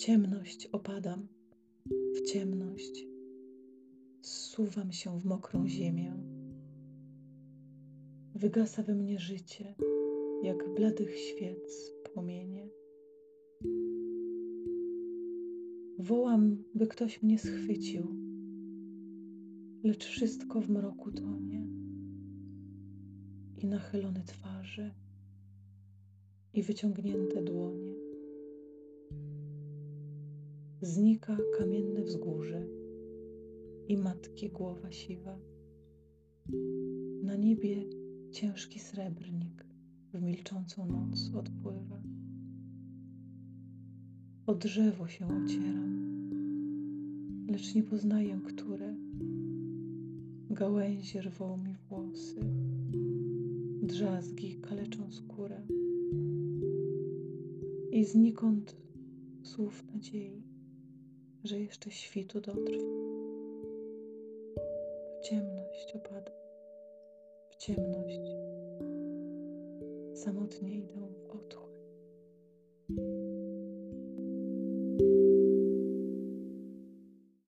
ciemność opadam, w ciemność zsuwam się w mokrą ziemię. Wygasa we mnie życie, jak bladych świec płomienie. Wołam, by ktoś mnie schwycił, lecz wszystko w mroku tonie i nachylone twarze, i wyciągnięte dłonie. Znika kamienne wzgórze i matki głowa siwa. Na niebie ciężki srebrnik w milczącą noc odpływa. O drzewo się ocieram, lecz nie poznaję, które. Gałęzie rwą mi włosy, drzazgi kaleczą skórę i znikąd słów nadziei, że jeszcze świtu dotrwa. W ciemność opadam, w ciemność samotnie idę w otchłań.